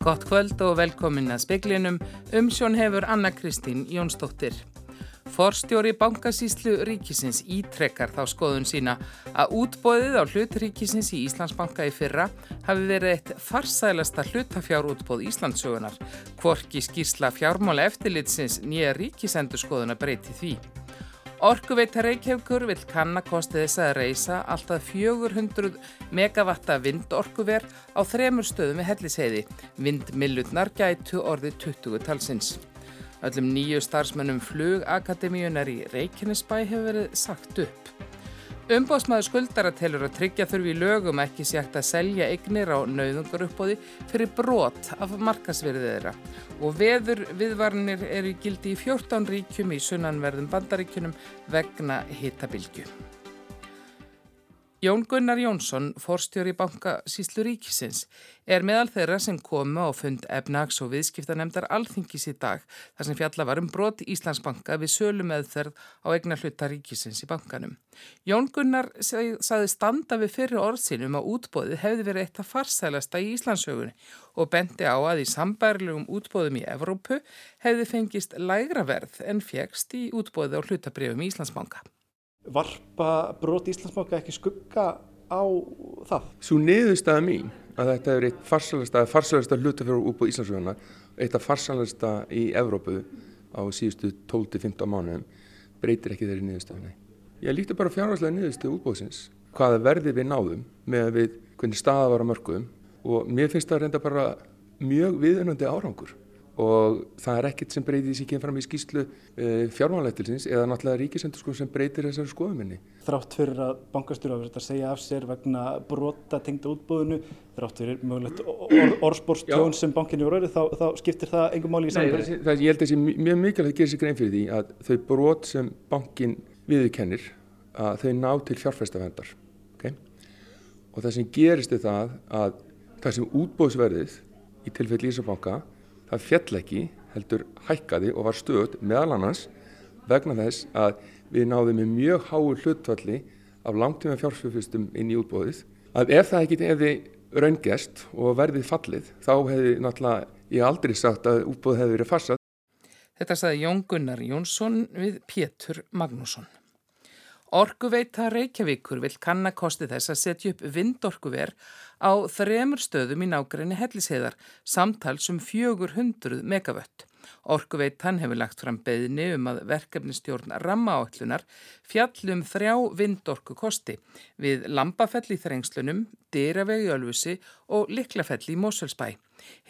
Gott kvöld og velkomin að speklinum. Umsjón hefur Anna Kristín Jónsdóttir. Forstjóri bankasíslu ríkisins ítrekkar þá skoðun sína að útbóðið á hlut ríkisins í Íslandsbanka í fyrra hafi verið eitt farsælasta hlutafjárútbóð Íslandsögunar. Kvorki skýrsla fjármála eftirlitsins nýja ríkisendur skoðuna breyti því. Orkuveita Reykjavíkur vil kannakosti þess að reysa alltaf 400 megavatta vindorkuver á þremur stöðum við hellisheiði. Vindmillutnar gætu orði 20 talsins. Öllum nýju starfsmönnum flugakademíunar í Reykjanesbæ hefur verið sagt upp. Umbóðsmaður skuldara telur að tryggja þurfi í lögum ekki sétt að selja eignir á nauðungaruppbóði fyrir brot af markasverðið þeirra og veður viðvarnir eru gildi í 14 ríkjum í sunnanverðum bandaríkjunum vegna hitabilgju. Jón Gunnar Jónsson, forstjóri banka Síslu Ríkisins, er meðal þeirra sem komu á fund efnags og viðskiptanemdar alþingis í dag þar sem fjalla var um brot Íslandsbanka við sölu meðferð á egna hluta Ríkisins í bankanum. Jón Gunnar saði standa við fyrir orðsinum að útbóðið hefði verið eitt að farsælasta í Íslandsögunni og bendi á að í sambærlegum útbóðum í Evrópu hefði fengist lægra verð en fjekst í útbóðið á hlutabrifum í Íslandsbanka varpa brot Íslandsbanka ekki skugga á það? Svo niðurstaða mín að þetta er eitt farsalasta, farsalasta hlutafjörður út á Íslandsfjörðuna, eitt af farsalasta í Evrópu á síðustu 12-15 mánuðum breytir ekki þeirri niðurstöðunni. Ég líkti bara fjárhanslega niðurstöðu útbóðsins, hvaða verði við náðum með við hvernig staða var á mörgum og mér finnst það reynda bara mjög viðunandi árangur og það er ekkert sem breytir því sem kemur fram í skýslu eh, fjármálættilsins eða náttúrulega ríkisendur sem breytir þessari skoðuminni. Þrátt fyrir að bankastjóra verður þetta að segja af sér vegna brota tengda útbúðinu, þrátt fyrir mögulegt or, orðspórstjón sem bankinni voru þá, þá skiptir það engum máli í samverði? Ég held að það sé mjög mikilvægt að gera sér grein fyrir því að þau brot sem bankin viðkennir, að þau ná til fjárfæstavendar. Okay? Og það sem gerist er það að það sem útbúðsverðið í tilfelli Ísabanka það fjall ekki heldur hækkaði og var stöð meðal annars vegna þess að við náðum með mjög háu hlutvalli af langtíma fjárfjöfustum inn í útbóðið að ef það ekki hefði raungest og verðið fallið þá hefði náttúrulega ég aldrei sagt að útbóðið hefði verið farsað. Þetta saði Jón Gunnar Jónsson við Pétur Magnússon. Orkuveita Reykjavíkur vil kannakosti þess að setja upp vindorkuver á þremur stöðum í nákvæmni hellisheðar, samtals um 400 megavött. Orkuveitan hefur lagt fram beðni um að verkefnistjórn rammaáallunar fjallum þrjá vindorku kosti við Lambafell í Þrengslunum, Dyravegi Ölfusi og Liklafell í Moselsbæ.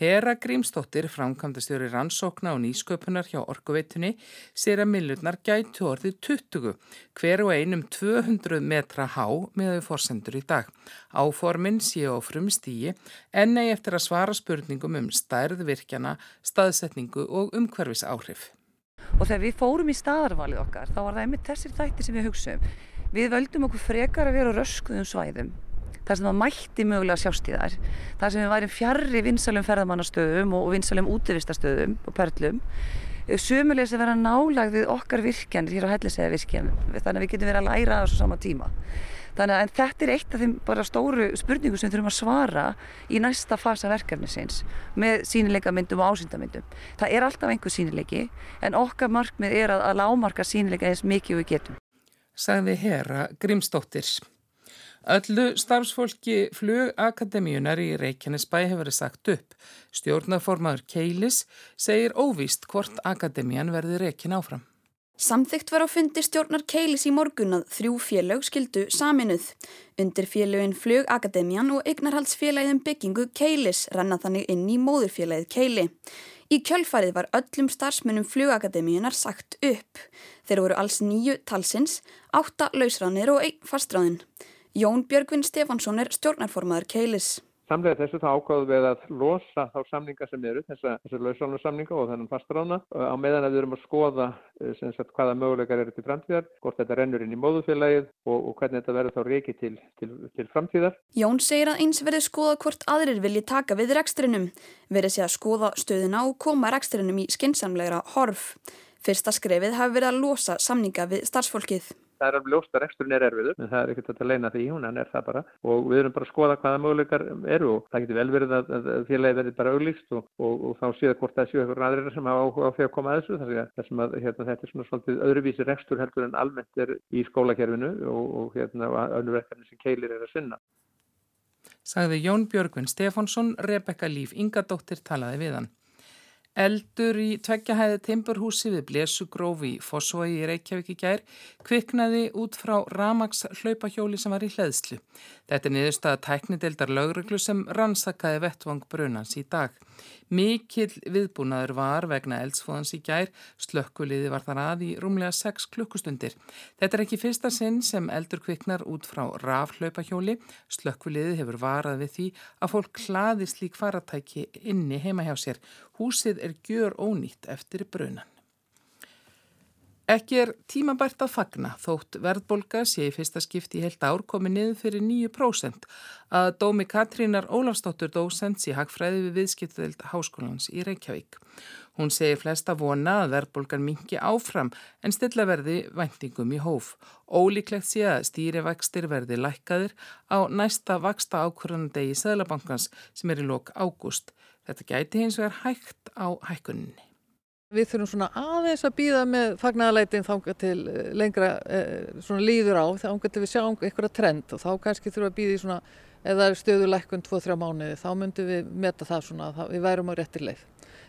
Hera Grímstóttir, framkvæmdastjóri rannsókna og nýsköpunar hjá Orkuveitunni, sér að millurnar gætu orðið 20, hver og einum 200 metra há með þau fórsendur í dag. Áforminn séu á frumstígi en nei eftir að svara spurningum um stærðvirkjana, staðsetningu og umhverfis áhrif. Og þegar við fórum í staðarvalið okkar, þá var það einmitt þessir þætti sem við hugsaum. Við völdum okkur frekar að vera röskuðum svæðum þar sem það mætti mögulega sjást í þær. Þar sem við værim fjarrri vinsalum ferðamannastöðum og vinsalum útivistastöðum og perlum. Sömulegis að vera nálagðið okkar virkjanir hér á hellisega virkjan þannig að við getum verið að læra þessu sama tíma. Þannig að þetta er eitt af þeim bara stóru spurningu sem við þurfum að svara í næsta fasa verkefnisins með sínileikamyndum og ásýndamyndum. Það er alltaf einhver sínileiki en okkar markmið er að, að lámarka sínileika eins mikið við getum. Sagði herra Grímsdóttirs Öllu starfsfólki flugakademíunar í Reykjanesbæ hefur verið sagt upp. Stjórnaformaður Keilis segir óvíst hvort akademían verði reikin áfram. Samþygt var á fundi stjórnar Keilis í morgun að þrjú félög skildu saminuð. Undir félögin Flugakademían og eignarhaldsfélagin byggingu Keilis renna þannig inn í móðurfélagið Keili. Í kjölfarið var öllum starfsmunum Flugakademíunar sagt upp. Þeir voru alls nýju talsins, átta lausránir og einn fastráðin. Jón Björgvin Stefansson er stjórnarformaður Keilis. Samlega þessu þá ákváðum við að losa þá samninga sem eru, þessa, þessa lausálusamninga og þennan fastrána á meðan að við erum að skoða sagt, hvaða möguleikar eru til framtíðar, hvort þetta rennur inn í móðufélagið og, og hvernig þetta verður þá reiki til, til, til framtíðar. Jón segir að eins verður skoða hvort aðrir vilji taka við rekstrinum, verður sé að skoða stöðuna og koma rekstrinum í skinsamlegra horf. Fyrsta skrefið hafi verið að losa samninga við starfsfólkið. Það er alveg ljóst að reksturinn er erfiður, en það er ekkert að leina því, hún er það bara og við erum bara að skoða hvaða möguleikar eru og það getur vel verið að, að félagi verði bara auglýst og, og, og þá séu hvort það séu eitthvað aðrir sem hafa áhuga á því að koma að þessu þannig að, að hérna, þetta er svona svolítið öðruvísi rekstur heldur en almennt er í skólakerfinu og, og hérna önnur verkefni sem keilir er að sinna. Sagði Jón Björgvin Stefánsson, Rebecca Líf Ingadóttir talaði við hann. Eldur í tveggjahæði timburhúsi við Blesugrófi í Fossvogi í Reykjavík í gær kviknaði út frá Ramags hlaupahjóli sem var í hleðslu. Þetta er niðurstaða tæknideldar lögreglu sem rannsakaði vettvang brunans í dag. Mikill viðbúnaður var vegna eldsfóðans í gær, slökkuliði var þar að í rúmlega 6 klukkustundir. Þetta er ekki fyrsta sinn sem eldur kviknar út frá rafhlaupahjóli. Slökkuliði hefur varað við því að fólk hlaði slík faratæki inni heima hjá sér. Húsið er gjör ónýtt eftir brunan. Ekki er tímabært að fagna þótt verðbolga sé í fyrsta skipti í heilt ár komið niður fyrir 9% að dómi Katrínar Ólafsdóttur dósens í Hagfræði við viðskiptöld Háskólans í Reykjavík. Hún segir flesta vona að verðbolgan mingi áfram en stilla verði væntingum í hóf. Ólíklegt sé að stýrivakstir verði lækkaðir á næsta vaksta ákvörðandegi Sæðlabankans sem er í lok ágúst. Þetta gæti hins vegar hægt á hækkuninni. Við þurfum svona aðeins að býða með fagnæðaleitin þánga til eh, lengra eh, svona líður á þánga til við sjáum eitthvað trend og þá kannski þurfum við að býða í svona eða stöðuleikun 2-3 mánuði þá myndum við meta það svona að við værum á réttir leið.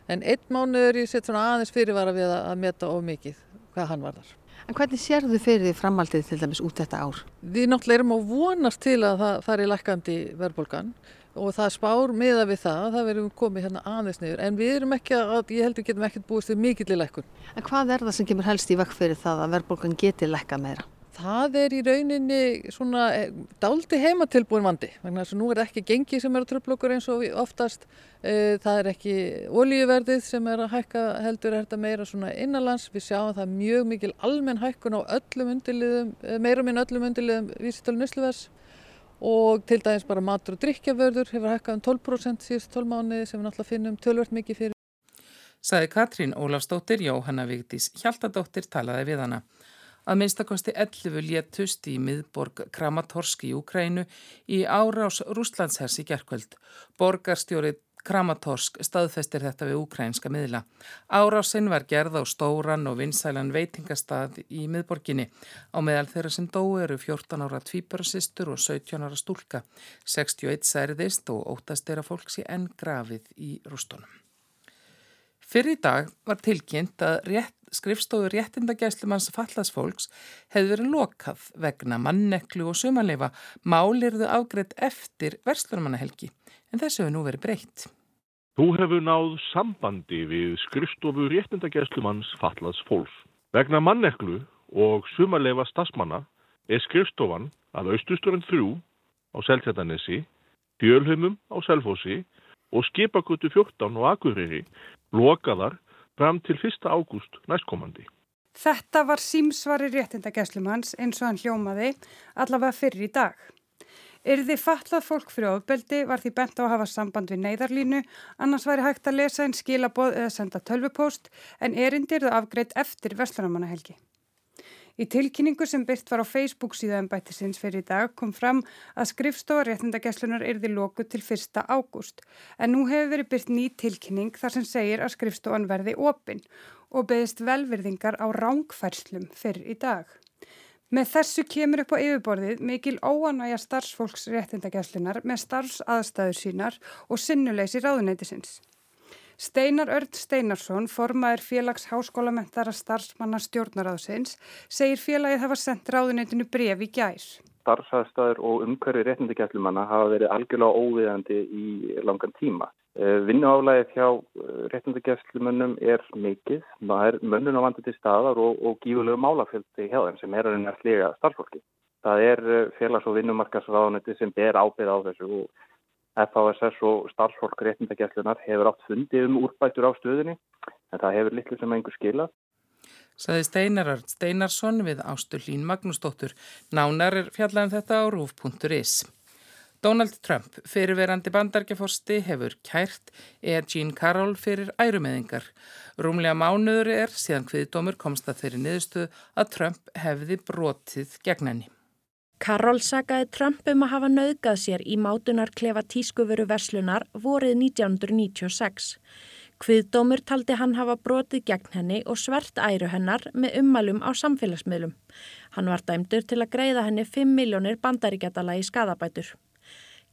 En einn mánuður ég set svona aðeins fyrirvara við að meta of mikið hvað hann var þar. En hvernig sér þú fyrir því framaldið til dæmis út þetta ár? Við náttúrulega erum á vonast til að það fari lækandi verðbólgan og það spár miða við það að það verður komið hérna aðeins niður en við erum ekki að, ég heldur getum ekkert búist við mikill í lækkun. En hvað er það sem kemur helst í vekk fyrir það að verðbólgan geti lækka meira? Það er í rauninni svona eh, dálti heimatilbúin vandi vegna þess að nú er ekki gengi sem er að tröfla okkur eins og oftast eh, það er ekki olíuverðið sem er að hækka heldur er þetta meira svona innanlands við sjáum það mjög mikil almenn hækkun á öllum undirliðum, eh, meira minn öllum undirliðum vísitölu nusluverðs og til dæmis bara matur og drikkjavörður hefur hækkað um 12% síðust 12 mánuði sem við náttúrulega finnum tölvört mikið fyrir. Saði Katrín Ólafsdóttir, Jóhanna Vigdís Hjaltadóttir talaði við hana. Að minnstakosti 11 léttust í miðborg Kramatorsk í Ukrænu í árás Rúslandshers í gerkvöld. Borgarstjórið Kramatorsk staðfestir þetta við ukrænska miðla. Árásinn var gerð á stóran og vinsælan veitingastað í miðborginni. Á meðal þeirra sem dó eru 14 ára tvíbörasistur og 17 ára stúlka. 61 særðist og óttast er að fólk sé enn grafið í rústunum. Fyrir í dag var tilkynnt að rétt, skrifstofu réttindagæslumanns fallasfólks hefði verið lokað vegna manneklu og sumanleifa málirðu afgreitt eftir verslunumannahelgi en þessu hefur nú verið breytt. Þú hefur náð sambandi við skrifstofu réttindagæslumanns fallaðs fólks. Vegna manneklu og sumarlefa stasmanna er skrifstofan að austusturinn þrjú á Seltjartanesi, Fjölheimum á Selfossi og Skipakutu 14 og Akureyri lokaðar fram til 1. ágúst næstkomandi. Þetta var símsvari réttindagæslumanns eins og hann hljómaði allavega fyrir í dag. Yrði fatlað fólk fyrir ofbeldi var því bent á að hafa samband við neyðarlínu, annars væri hægt að lesa einn skilaboð eða senda tölvupóst en erindir þau afgreitt eftir Vestlunamannahelgi. Í tilkynningu sem byrt var á Facebook síðan bættisins fyrir í dag kom fram að skrifstofa réttindageslunar yrði lóku til 1. ágúst en nú hefur verið byrt ný tilkynning þar sem segir að skrifstofan verði opinn og beðist velverðingar á rángfærslum fyrir í dag. Með þessu kemur upp á yfirborðið mikil óanægja starfsfólks réttindagæslunar með starfsaðstæður sínar og sinnuleysi ráðuneytisins. Steinar Örd Steinarsson, formaður félags háskólamentara starfsmanna stjórnaráðsins, segir félagið hafa sendt ráðuneytinu bref í gær. Starfsaðstæður og umhverfi réttindagæslumanna hafa verið algjörlega óviðandi í langan tíma. Eh, vinnuálægið hjá eh, réttindagæslumönnum er mikið, mönnun á vandi til staðar og, og gífulegu málafjöldi hjá þeim sem er að reyna að sliga starfsfólki. Það er eh, félags- og vinnumarkasráðanetti sem ber ábyrð á þessu og FHSS og starfsfólk réttindagæslunar hefur átt fundið um úrbætur á stöðinni en það hefur litlu sem einhver skilað. Saði Steinarard Steinarsson við Ástur Lín Magnúsdóttur. Nánar er fjallan um þetta á rúf.is. Donald Trump, fyrirverandi bandargeforsti, hefur kært eða Jean Carroll fyrir ærumeðingar. Rúmlega mánuður er síðan hviðdómur komst að þeirri niðurstuð að Trump hefði brotið gegn henni. Carroll sagaði Trump um að hafa nauðgað sér í mátunarklefa tískuvöru verslunar vorið 1996. Hviðdómur taldi hann hafa brotið gegn henni og svert æru hennar með ummælum á samfélagsmiðlum. Hann var dæmdur til að greiða henni 5 miljónir bandaríkjadala í skadabætur.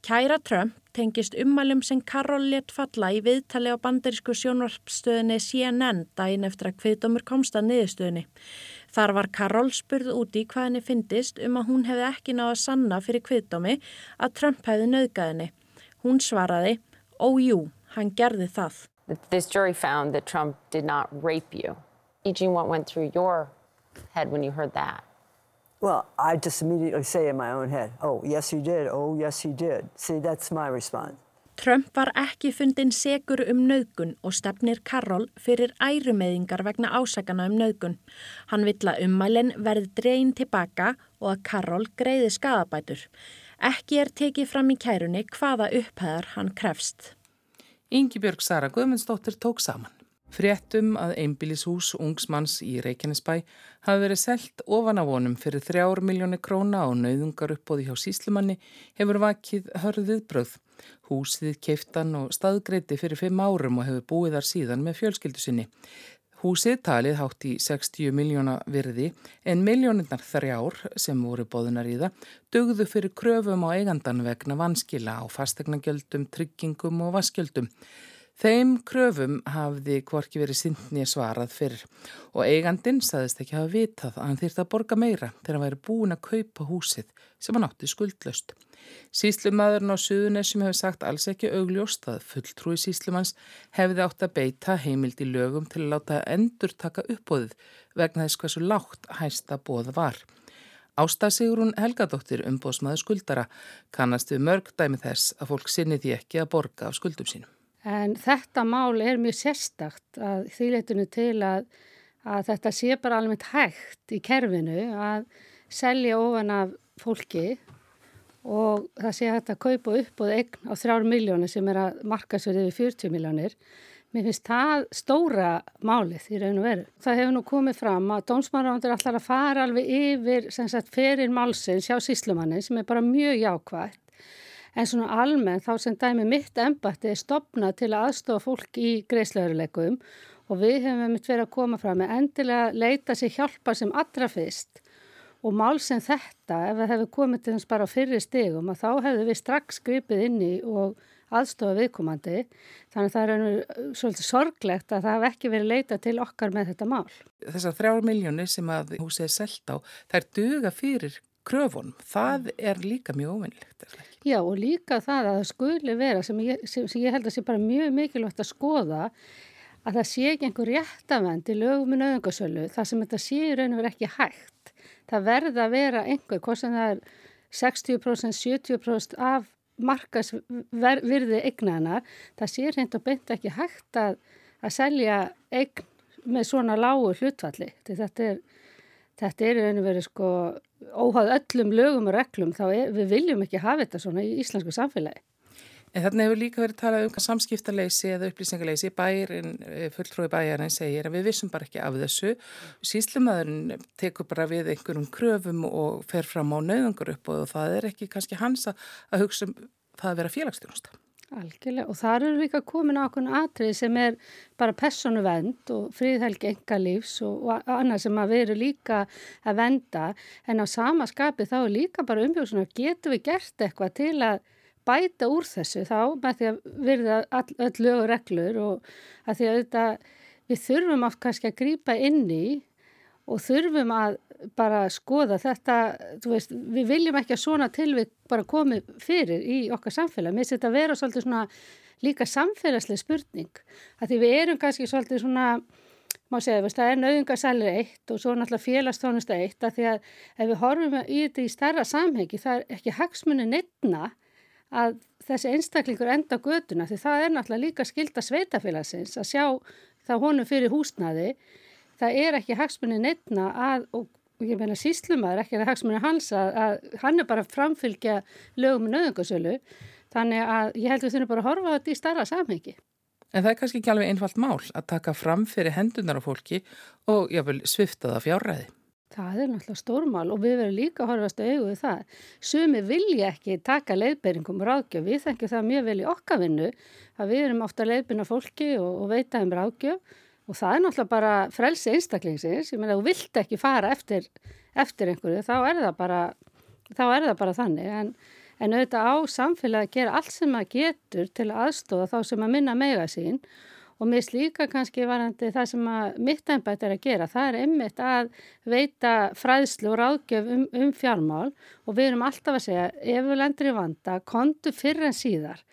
Kæra Trump tengist ummælum sem Karol let falla í viðtali á bandarísku sjónvarpstöðinni CNN daginn eftir að hviðdómur komst að niðurstöðinni. Þar var Karol spurð úti hvað henni fyndist um að hún hefði ekki náða sanna fyrir hviðdómi að Trump hefði nauðgað henni. Hún svaraði, ójú, hann gerði það. This jury found that Trump did not rape you. Eugene, what went through your head when you heard that? Well, I just immediately say in my own head, oh, yes, he did. Oh, yes, he did. See, that's my response. Trump var ekki fundin segur um nöðgun og stefnir Karol fyrir ærumeðingar vegna ásakana um nöðgun. Hann vill að ummælinn verði dreyin tilbaka og að Karol greiði skadabætur. Ekki er tekið fram í kærunni hvaða upphæðar hann krefst. Yngibjörg Sara Guðmundsdóttir tók saman. Fréttum að einbílishús ungsmanns í Reykjanesbæ hafi verið selt ofan á honum fyrir þrjár miljónir króna og nauðungar uppbóði hjá síslumanni hefur vakið hörðið bröð. Húsið keiftan og staðgreiti fyrir fimm árum og hefur búið þar síðan með fjölskyldu sinni. Húsið talið hátt í 60 miljóna virði en miljónirnar þrjár sem voru bóðunar í það dögðu fyrir kröfum á eigandan vegna vanskila á fastegnagjöldum, tryggingum og vaskjöldum. Þeim kröfum hafði hvorki verið sindni svarað fyrr og eigandin saðist ekki hafa vitað að hann þýrt að borga meira þegar hann væri búin að kaupa húsið sem hann átti skuldlaust. Síslumadurinn á Suðunessum hefur sagt alls ekki augljóst að fulltrúi síslumanns hefði átt að beita heimild í lögum til að láta endur taka uppbóðið vegna þess hversu lágt hæsta bóða var. Ástasigrun Helgadóttir umbóðsmaður skuldara kannast við mörg dæmi þess að fólk sinni því ekki að borga af skuldum sínum. En þetta mál er mjög sérstakt að þýleitinu til að, að þetta sé bara alveg hægt í kerfinu að selja ofan af fólki og það sé hægt að kaupa upp og eign á þrjár miljónir sem er að marka sér yfir 40 miljónir. Mér finnst það stóra málið í raun og veru. Það hefur nú komið fram að dómsmáraundur allar að fara alveg yfir sagt, fyrir málsins hjá síslumannin sem er bara mjög jákvægt. En svona almennt þá sem dæmi mitt embatti er stopnað til að aðstofa fólk í greiðslöðurleikum og við hefum mitt verið að koma fram með endilega leita sér hjálpa sem allra fyrst og mál sem þetta, ef það hefur komið til þess bara á fyrri stegum, að þá hefðu við strax skripið inni og aðstofa viðkomandi. Þannig að það er einhver svolítið sorglegt að það hef ekki verið leita til okkar með þetta mál. Þessar þrjár miljónir sem að húsið er selgt á, það er duga fyrir kröfunum. Það er líka mjög óvinnlegt. Já og líka það að það skuli vera sem ég, sem, sem ég held að sé bara mjög mikilvægt að skoða að það sé ekki einhver réttavend í lögum með nöðungasölu þar sem þetta sé í raun og verið ekki hægt það verða að vera einhver, hvort sem það er 60%, 70% af markasvirði eignana, það sé reynd og beint ekki hægt að, að selja eign með svona lágu hlutvalli. Þetta er, þetta er einu verið sko óháð öllum lögum og reglum, þá er, við viljum ekki hafa þetta svona í íslensku samfélagi. En þarna hefur líka verið talað um samskiptarleysi eða upplýsingarleysi. Bærin, eh, fulltrúi bæjarinn segir að við vissum bara ekki af þessu. Síslumadurinn tekur bara við einhverjum kröfum og fer fram á nauðangur upp og það er ekki kannski hans að hugsa um það að vera félagsstjónasta. Algjörlega. Og þar eru líka komin á okkur atrið sem er bara personu vend og fríðhelgi enga lífs og, og annað sem að veru líka að venda en á sama skapi þá er líka bara umhjóðsuna getur við gert eitthvað til að bæta úr þessu þá með því að verða öll lög og reglur og að því að þetta, við þurfum oft kannski að grýpa inn í og þurfum að bara skoða þetta, veist, við viljum ekki að svona tilvik bara komi fyrir í okkar samfélag. Mér setja að vera svolítið svona líka samfélagslega spurning að því við erum kannski svolítið svona má segja, veist, það er nauðingarsælir eitt og svo náttúrulega félagstónusta eitt að því að ef við horfum í þetta í starra samhengi það er ekki hagsmunni nefna að þessi einstaklingur enda göduna því það er náttúrulega líka skilda sveitafélagsins að sjá það honum fyrir húsnaði það er ekki hagsmunni nefna að og ég meina síslumar, ekki að hagsmunni hans að, að hann er bara að framfylgja lögum með nöðungasölu þannig að ég held að við þurfum bara að horfa þetta í starra samhengi. En það er kannski ekki alveg einfalt mál að taka fram fyrir hendunar á fólki og jáfnvel svifta það fjárræði. Það er náttúrulega stórmál og við verðum líka að horfast að auðvið það. Sumi vilja ekki taka leiðberingum ráðgjöf. Við þengjum það mjög vel í okkavinnu að við erum ofta leiðbyrna fólki og, og veita um ráðgjöf og það er náttúrulega bara frelsi einstaklingsins. Ég meina, þú vilt ekki fara eftir, eftir einhverju, þá er bara, þá er það bara þannig. En, en auðvitað á samfélagi að gera allt sem maður getur til að aðstóða þá sem að minna mega sín og mér slíka kannski varandi það sem að mittænbætt er að gera. Það er einmitt að veita fræðslu og ráðgjöf um, um fjármál og við erum alltaf að segja ef við lendur í vanda, kontu fyrir en síðar.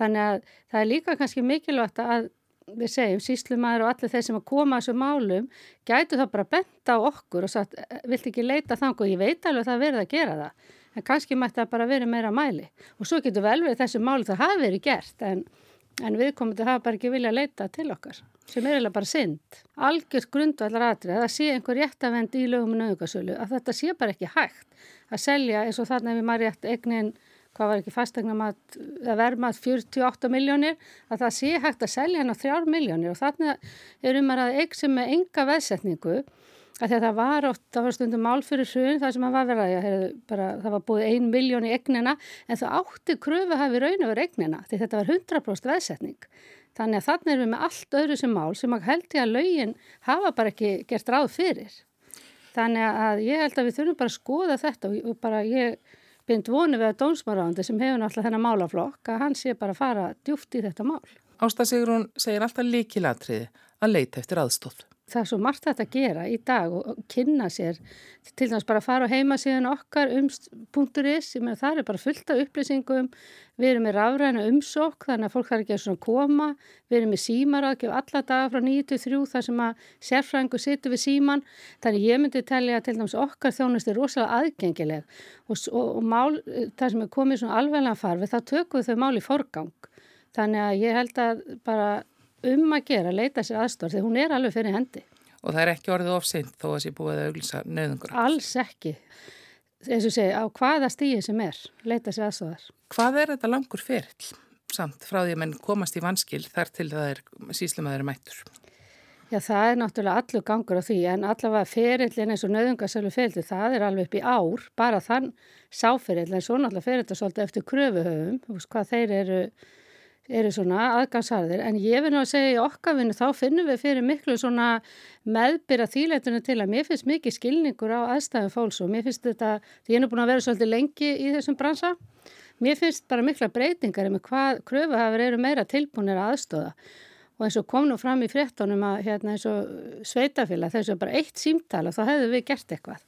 Þannig að það er líka kannski mikilvægt að við segjum, síslumæður og allir þeir sem að koma að þessu málum, gætu það bara benda á okkur og sagt, vilt ekki leita þang og ég veit alveg að það verður að gera það en kannski mætti það bara verið meira mæli og svo getur vel verið þessu máli það hafi verið gert en, en við komum til að hafa bara ekki vilja að leita til okkar sem er eiginlega bara synd. Algjörð grundvallar atrið að það sé einhver réttavend í lögum og nöðugasölu að þetta sé bara ekki hægt að selja eins og þarna við egnin hvað var ekki fastegna mat, að verma 48 miljónir, að það sé hægt að selja hennar 3 miljónir og þarna er um að eign sem með enga veðsetningu, að það var oft, það var stundum mál fyrir hrun, það sem að var verið að bara, það var búið 1 miljón í eignina, en það átti kröfu hafi raun over eignina, því þetta var 100% veðsetning. Þannig að þarna erum við með allt öðru sem mál sem held ég að laugin hafa bara ekki gert ráð fyrir. Þannig að ég held að við þurfum bara að skoða þetta og bara ég bind vonu við að dómsmarandi sem hefur náttúrulega þennan málaflokk að hann sé bara að fara djúft í þetta mál. Ásta Sigrun segir alltaf líkilatriði að leita eftir aðstóð. Það er svo margt þetta að gera í dag og kynna sér, til dæmis bara að fara á heimasíðan okkar um punkturis, ég meina það er bara fullt af upplýsingum, við erum með rafræna umsók þannig að fólk þarf ekki að svona koma, við erum með símaraðgjöf alla daga frá 9-3 þar sem að sérfræðingu situr við síman, þannig ég myndi telja til dæmis okkar þjónust er rosalega aðgengileg. Og, og, og mál, það sem er komið svona alveglega farfi, þá tökum við þau mál í forgang, þannig að ég held að bara um að gera, leita sér aðstór því hún er alveg fyrir hendi. Og það er ekki orðið ofsinn þó að sé búið að auglisa nöðungur? Alls ekki. Þess að segja, á hvaða stíði sem er, leita sér aðstóðar. Hvað er þetta langur ferill samt frá því að menn komast í vanskil þar til það er síslumæður mættur? Já, það er náttúrulega allur gangur á því en allavega ferillin eins og nöðungarsölu ferillin, það er alveg upp í ár, bara þann sáferill en svo náttúrulega fer þetta svolítið eftir kröfuhöfum, hvað þeir eru eru svona aðgangsharðir. En ég finn að segja í okkavinu þá finnum við fyrir miklu svona meðbyrra þýleitunum til að mér finnst mikið skilningur á aðstæðum fólks og mér finnst þetta, því ég er nú búin að vera svolítið lengi í þessum bransa, mér finnst bara mikla breytingar með hvað kröfuhafur eru meira tilbúinir að aðstóða og eins og kom nú fram í fréttonum að hérna eins og sveitafélag þessu bara eitt símtala þá hefðu við gert eitthvað.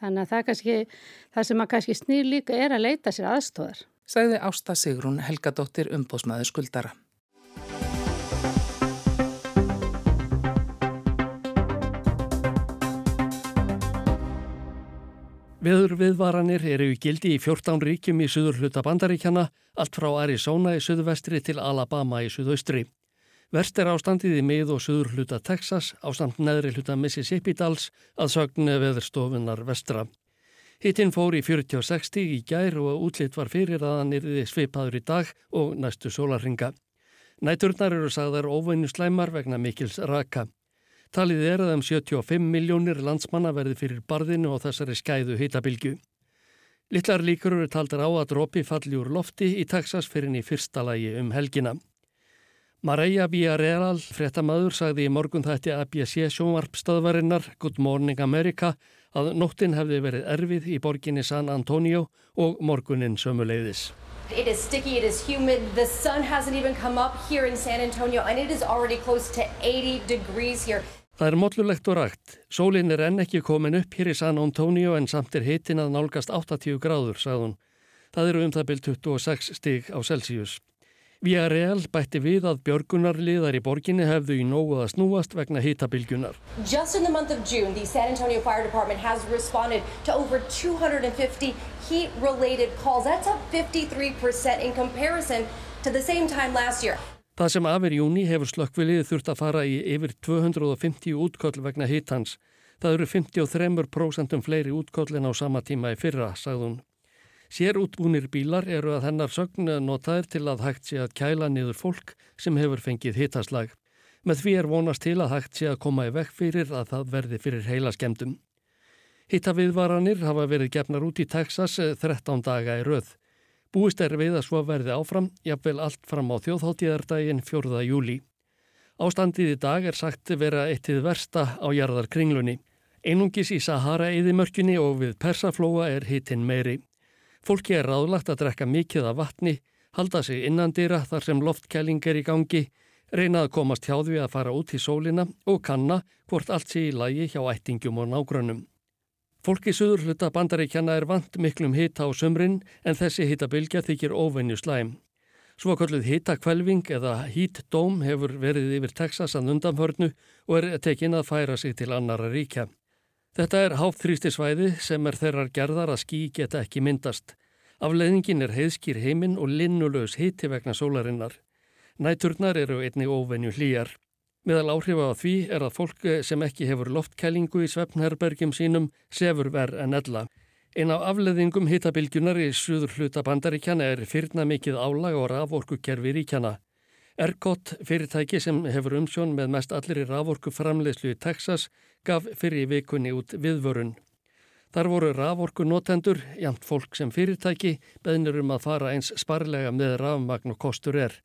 Þannig að það, kannski, það sem að kannski snýr líka er að leita sér aðstóðar sagði Ásta Sigrún Helgadóttir umbóðsmaður skuldara. Veður viðvaranir eru í gildi í 14 ríkjum í suður hluta bandaríkjana, allt frá Arizona í suðvestri til Alabama í suðaustri. Verst er ástandið í mið og suður hluta Texas, ástand neðri hluta Mississippi dals að sögnu veðurstofunar vestra. Hittinn fór í 46 stíg í gær og útlitt var fyrir að hann erði svipaður í dag og næstu sólarringa. Næturnar eru sagðar óvægnu slæmar vegna mikils raka. Talið er að um 75 miljónir landsmanna verði fyrir barðinu og þessari skæðu hittabilgju. Littlar líkur eru taldar á að drópi falli úr lofti í Texas fyrir í fyrsta lagi um helgina. Mareia Villarreal, frettamæður, sagði í morgun þætti ABC sjónvarpstöðvarinnar Good Morning America að nóttin hefði verið erfið í borginni San Antonio og morgunin sömuleiðis. It is sticky, it is humid, the sun hasn't even come up here in San Antonio and it is already close to 80 degrees here. Það er móllulegt og rægt. Sólinn er enn ekki komin upp hér í San Antonio en samt er hitin að nálgast 80 gráður, sagðun. Það eru um það byrj 26 stig á Celsius. Villarreal bætti við að björgunarliðar í borginni hefðu í nógu að snúast vegna hitabilgjunar. Just in the month of June, the San Antonio Fire Department has responded to over 250 heat-related calls. That's up 53% in comparison to the same time last year. Það sem afir júni hefur slökkvilið þurft að fara í yfir 250 útköll vegna hitans. Það eru 53% fleiri útkollin á sama tíma í fyrra, sagði hún. Sér útbúnir bílar eru að hennar sögn notaðir til að hægt sé að kæla niður fólk sem hefur fengið hittaslag. Með því er vonast til að hægt sé að koma í vekk fyrir að það verði fyrir heila skemdum. Hittaviðvaranir hafa verið gefnar út í Texas 13 daga í rauð. Búist er við að svo verði áfram, jafnvel allt fram á þjóðháttíðardaginn 4. júli. Ástandið í dag er sagt vera eittið versta á jarðarkringlunni. Einungis í Sahara-eðimörkinni og við Persaflóa er hittinn meiri. Fólki er ráðlagt að drekka mikið af vatni, halda sig innandýra þar sem loftkæling er í gangi, reyna að komast hjá því að fara út í sólina og kanna hvort allt sé í lagi hjá ættingum og nágrönnum. Fólki söður hluta bandaríkjana er vant miklum hita á sömrin en þessi hitabilgja þykir óvenju slæm. Svo kalluð hitakvelving eða hítdóm hefur verið yfir Texas að undanförnu og er tekin að færa sig til annara ríkja. Þetta er háfþrýsti svæði sem er þeirrar gerðar að skí geta ekki myndast. Afleðingin er heiðskýr heiminn og linnulegs hiti vegna sólarinnar. Næturnar eru einni óvenju hlýjar. Meðal áhrifa á því er að fólk sem ekki hefur loftkælingu í svefnherbergjum sínum sefur verð en ella. Einn af afleðingum hitabilgjunar í suður hluta bandaríkjana er fyrna mikið álag og raforkukerfi ríkjana. Erkot, fyrirtæki sem hefur umsjón með mest allir í raforku framleiðslu í Texas, gaf fyrir vikunni út viðvörun. Þar voru raforku notendur, jamt fólk sem fyrirtæki, beðnir um að fara eins sparlega með rafmagn og kostur er.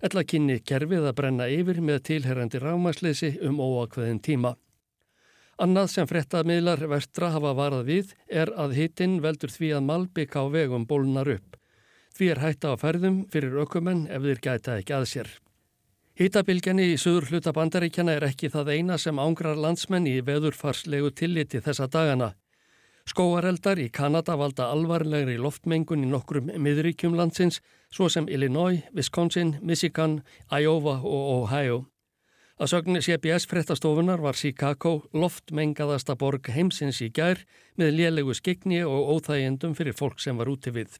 Ella kynni kerfið að brenna yfir með tilherrandi rámasleysi um óakveðin tíma. Annað sem frettamiðlar vestra hafa varað við er að hittinn veldur því að malbygg á vegum bólnar upp. Því er hætta á ferðum fyrir ökumenn ef þeir gæta ekki að sér. Hittabilgjani í söður hluta bandaríkjana er ekki það eina sem ángrar landsmenn í veðurfarslegu tilliti þessa dagana. Skóareldar í Kanada valda alvarlegri loftmengun í nokkrum miðríkjum landsins svo sem Illinois, Wisconsin, Michigan, Iowa og Ohio. Að sögni CBS frettastofunar var Chicago loftmengaðasta borg heimsins í gær með lélegu skegni og óþægjendum fyrir fólk sem var úti við.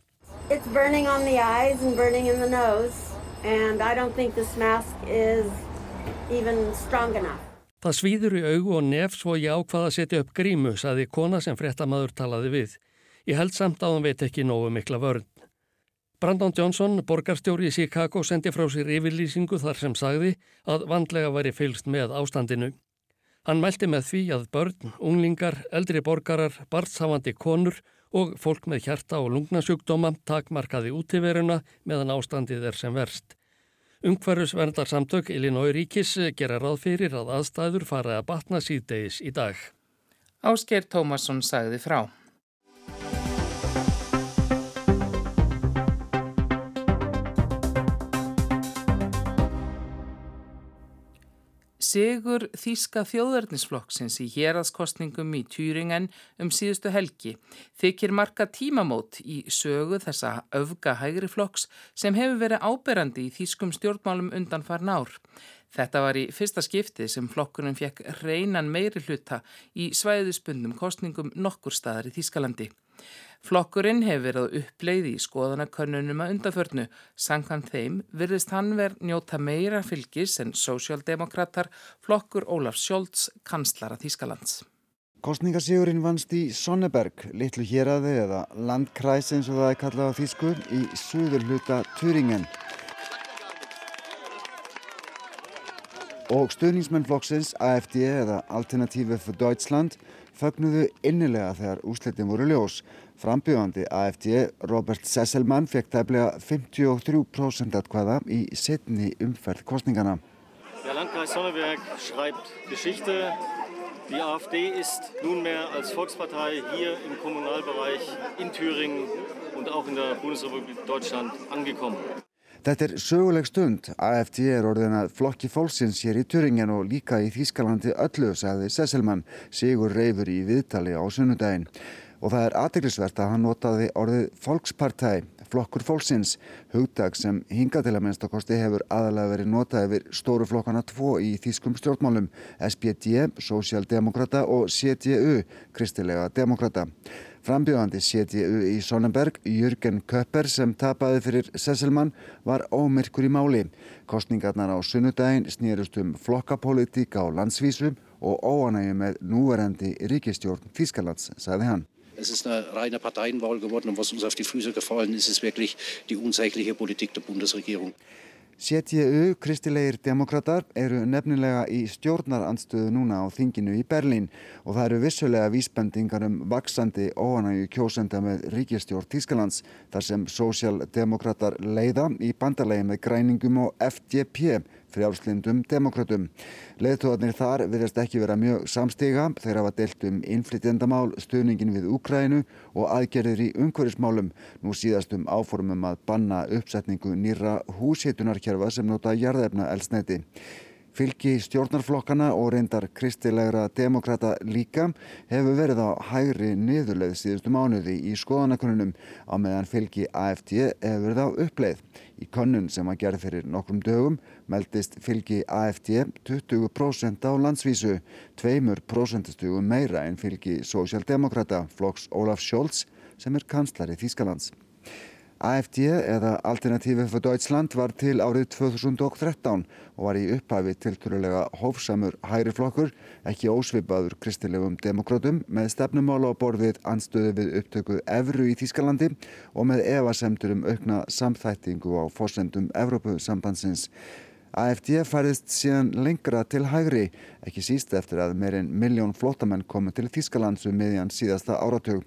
It's burning on the eyes and burning in the nose and I don't think this mask is even strong enough. Það svíður í augu og nef svo ég ákvaða að setja upp grímu, saði kona sem fréttamaður talaði við. Ég held samt að hún veit ekki nógu mikla vörn. Brandon Johnson, borgarstjóri í Chicago, sendi frá sér yfirlýsingu þar sem sagði að vandlega væri fylgst með ástandinu. Hann mælti með því að börn, unglingar, eldri borgarar, barnshafandi konur og fólk með hjarta og lungnasjúkdóma takmarkaði útíveruna meðan ástandið er sem verst. Ungverðusverndarsamtök Illinois ríkis gera ráð fyrir að aðstæður fara að batna síðdeis í dag. Ásker Tómasson sagði frá. Sigur Þíska þjóðverðnisflokksins í héraskostningum í Tjúringen um síðustu helgi þykir marka tímamót í sögu þessa öfga hægri flokks sem hefur verið áberandi í Þískum stjórnmálum undan farn ár. Þetta var í fyrsta skipti sem flokkunum fekk reynan meiri hluta í svæðispundum kostningum nokkur staðar í Þískalandi. Flokkurinn hefur verið uppleið í skoðanakönnunum að undaförnu. Sankan þeim virðist hann verð njóta meira fylgis en sósjaldemokrater flokkur Ólaf Sjólds kanslara Þískalands. Kostningasígurinn vannst í Sonneberg, litlu héræði eða landkræs eins og það er kallað á Þísku í suður hluta Turingen. Og stuðningsmenn flokksins AFD eða Alternative for Deutschland fögnuðu innilega þegar úslitin voru ljós. Frambjöðandi AFD Robert Sesselmann fekk tæplega 53% atkvæða í setni umferð kostningana. Der Landkreis Sonneberg schreibt Geschichte. Die AfD ist nunmehr als Volkspartei hier im Kommunalbereich in Thüringen und auch in der Bundesrepublik Deutschland angekommen. Þetta er söguleg stund. AFD er orðin að flokki fólksins hér í Turingen og líka í Þýskalandi öllu, sagði Sesselmann, sigur reyfur í viðtali á sunnudaginn. Og það er aðteglisvert að hann notaði orðið Volkspartei, flokkur fólksins, hugdag sem hinga til að minnstakosti hefur aðalega verið notað yfir stóru flokkana tvo í þýskum stjórnmálum, SPD, Sósialdemokrata og CDU, Kristilega Demokrata. Frambjóðandi CDU í Sonnenberg, Jürgen Köpper sem tapaði fyrir Sesselmann var ómyrkur í máli. Kostningarnar á sunnudaginn snýrust um flokkapolítík á landsvísu og óanægi með núverandi ríkistjórn Þískalands, sagði hann. Es ist eine reine Parteienwahl geworden und was uns auf die Füße gefallen ist, ist wirklich die unsägliche Politik der Bundesregierung. CTU, kristilegir demokrater, eru nefnilega í stjórnarandstöðu núna á þinginu í Berlín. Og það eru vissulega vísbendingar um vaksandi óanægu kjósenda með ríkistjórn Tískalands þar sem sósjaldemokrater leiða í bandalegi með græningum og FDP frjálslindum demokratum. Leðtóðarnir þar virðast ekki vera mjög samstiga þegar hafa deilt um innflytjandamál, stuðningin við Úkrænu og aðgerðir í umhverfismálum. Nú síðast um áformum að banna uppsetningu nýra húsheitunarkerfa sem nota jarðefna elsneiti. Fylgi stjórnarflokkana og reyndar kristilegra demokrata líka hefur verið á hægri niðurleið síðustu mánuði í skoðanakonunum á meðan fylgi AFD hefur verið á uppleið. Í konnun sem að gerð fyrir nokkrum dögum meldist fylgi AFD 20% á landsvísu, tveimur prosentustugum meira en fylgi sósjaldemokrata flokks Olaf Scholz sem er kanslari Þýskalands. AFD eða Alternative for Deutschland var til árið 2013 og var í upphafi tilturulega hófsamur hægri flokkur, ekki ósvipaður kristilegum demokratum með stefnumála á borðið anstöðu við upptöku Evru í Þýskalandi og með evasemtur um aukna samþættingu á fórsendum Evrópusambandsins. AFD færðist síðan lengra til hægri, ekki síst eftir að meirinn miljón flótamenn komu til Þýskalands um miðjan síðasta áratug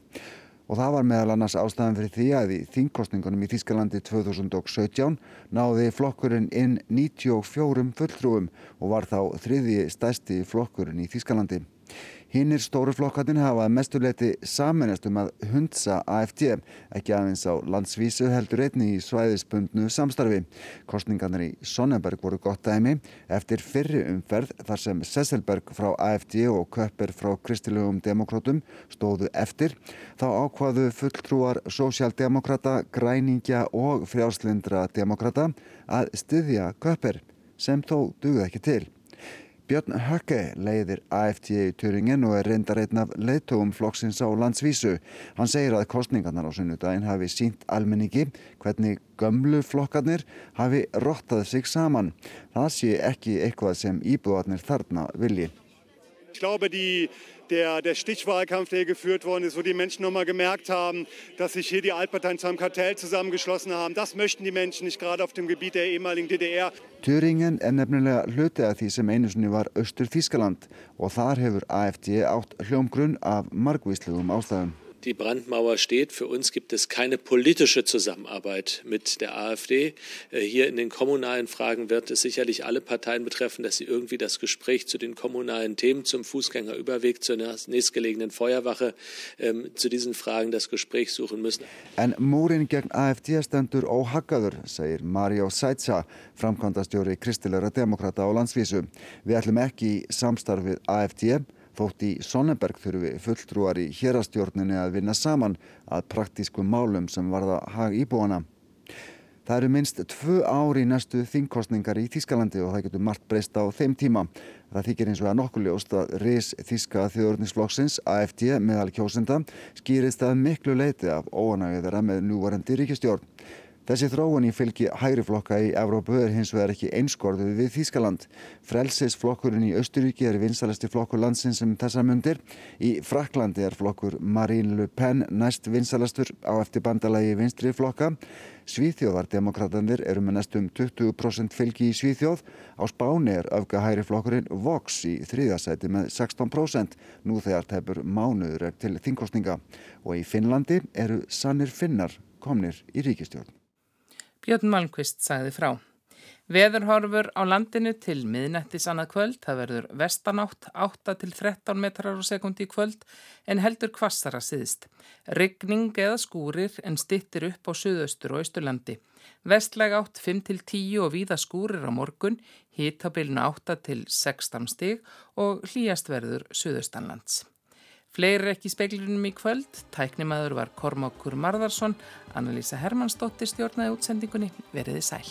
og það var meðal annars ástæðan fyrir því að í þingkostningunum í Þískalandi 2017 náði flokkurinn inn 94 fulltrúum og var þá þriði stæsti flokkurinn í Þískalandi. Hinnir stóru flokkarnir hafa mestuleiti saminast um að hundsa AFD, ekki aðeins á landsvísu heldur einni í svæðisbundnu samstarfi. Kostningarnir í Sonnenberg voru gott dæmi eftir fyrri umferð þar sem Sesselberg frá AFD og Köpper frá Kristilegum Demokrátum stóðu eftir. Þá ákvaðu fulltrúar sósjaldemokrata, græningja og frjáslindra demokrata að styðja Köpper sem þó dugði ekki til. Björn Höcke leiðir AFD í Turingin og er reyndar einn af leiðtóum flokksins á landsvísu. Hann segir að kostningarnar á sunnudaginn hafi sínt almenningi hvernig gömlu flokkarnir hafi rottað sig saman. Það sé ekki eitthvað sem íbúðarnir þarna vilji. Ich glaube, die, der, der Stichwahlkampf, der geführt worden ist, wo die Menschen nochmal gemerkt haben, dass sich hier die Altparteien zu einem Kartell zusammengeschlossen haben, das möchten die Menschen nicht gerade auf dem Gebiet der ehemaligen DDR. Thüringen er nefnilega hluti af því sem einu sinni var Östur Þískaland og þar hefur AFD átt hljómgrunn af margvíslegum ástæðum. Die Brandmauer steht. Für uns gibt es keine politische Zusammenarbeit mit der AfD. Hier in den kommunalen Fragen wird es sicherlich alle Parteien betreffen, dass sie irgendwie das Gespräch zu den kommunalen Themen, zum Fußgängerüberweg, zur nächstgelegenen Feuerwache, ähm, zu diesen Fragen das Gespräch suchen müssen. En múrin gegn AFD stendur óhaggaður, segir Mario Saitsa, framkvæmdastjóri kristilegra demokrata á landsvísu. Við ætlum ekki í samstarfið AFD, Þótt í Sonnenberg þurfi fulltrúar í hérastjórnini að vinna saman að praktískum málum sem varða hag íbúana. Það eru minst tvö ári næstu þingkostningar í Þískalandi og það getur margt breyst á þeim tíma. Það þykir eins og að nokkuð ljóst að RIS Þíska þjóðurnisflokksins, AFD, meðal kjósenda, skýrist að miklu leiti af óanægið þeirra með núvarendi ríkistjórn. Þessi þróun í fylgi hægriflokka í Evrópu er hins vegar ekki einskorðuð við Þýskaland. Frelsisflokkurinn í Östuríki er vinsalasti flokkur landsins sem þessa mundir. Í Fraklandi er flokkur Marine Le Pen næst vinsalastur á eftir bandalagi vinstri flokka. Svíþjóðardemokratandir eru með næstum 20% fylgi í Svíþjóð. Á Spáni er öfga hægriflokkurinn Vox í þriðasæti með 16% nú þegar tefur mánuður er til þingkostninga. Og í Finnlandi eru sannir finnar komnir í ríkistjórn. Björn Malmqvist sagði frá. Veðurhorfur á landinu til miðnættis annað kvöld, það verður vestanátt 8 til 13 metrar á sekundi í kvöld en heldur kvassara síðst. Ryggning eða skúrir en stittir upp á suðaustur og austurlandi. Vestleg átt 5 til 10 og víða skúrir á morgun, hítabilinu 8 til 16 stig og hlýjast verður suðaustanlands. Fleiri ekki speiklinum í kvöld, tæknimaður var Kormákur Marðarsson, Annalísa Hermannsdóttir stjórnaði útsendingunni, veriði sæl.